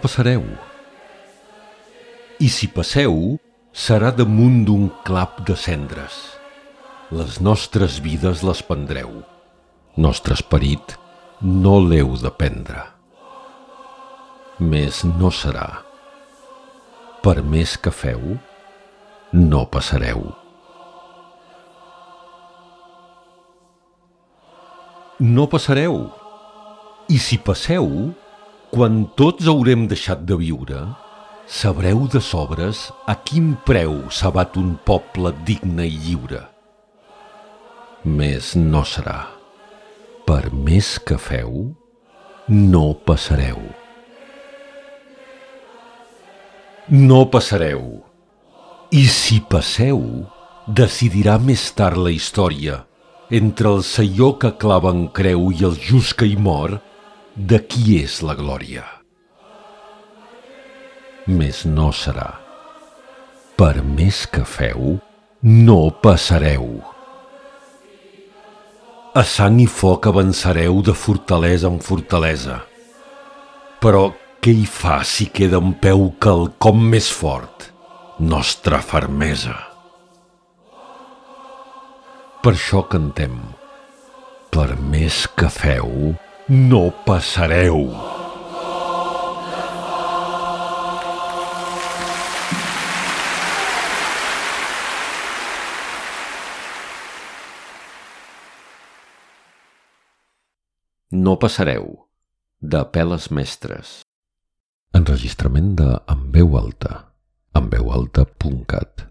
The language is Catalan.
passareu. I si passeu, serà damunt d'un clap de cendres. Les nostres vides les prendreu. Nostre esperit no l'heu de prendre. Més no serà. Per més que feu, no passareu. No passareu. I si passeu, quan tots haurem deixat de viure, sabreu de sobres a quin preu s'abat un poble digne i lliure. Més no serà. Per més que feu, no passareu. No passareu. I si passeu, decidirà més tard la història, entre el seió que clava en creu i el just que hi mor, de qui és la glòria. Més no serà. Per més que feu, no passareu. A sang i foc avançareu de fortalesa en fortalesa. Però què hi fa si queda en peu quelcom més fort? Nostra fermesa. Per això cantem. Per més que feu, no passareu. No passareu, de Peles Mestres. Enregistrament de En veu alta, enveualta.cat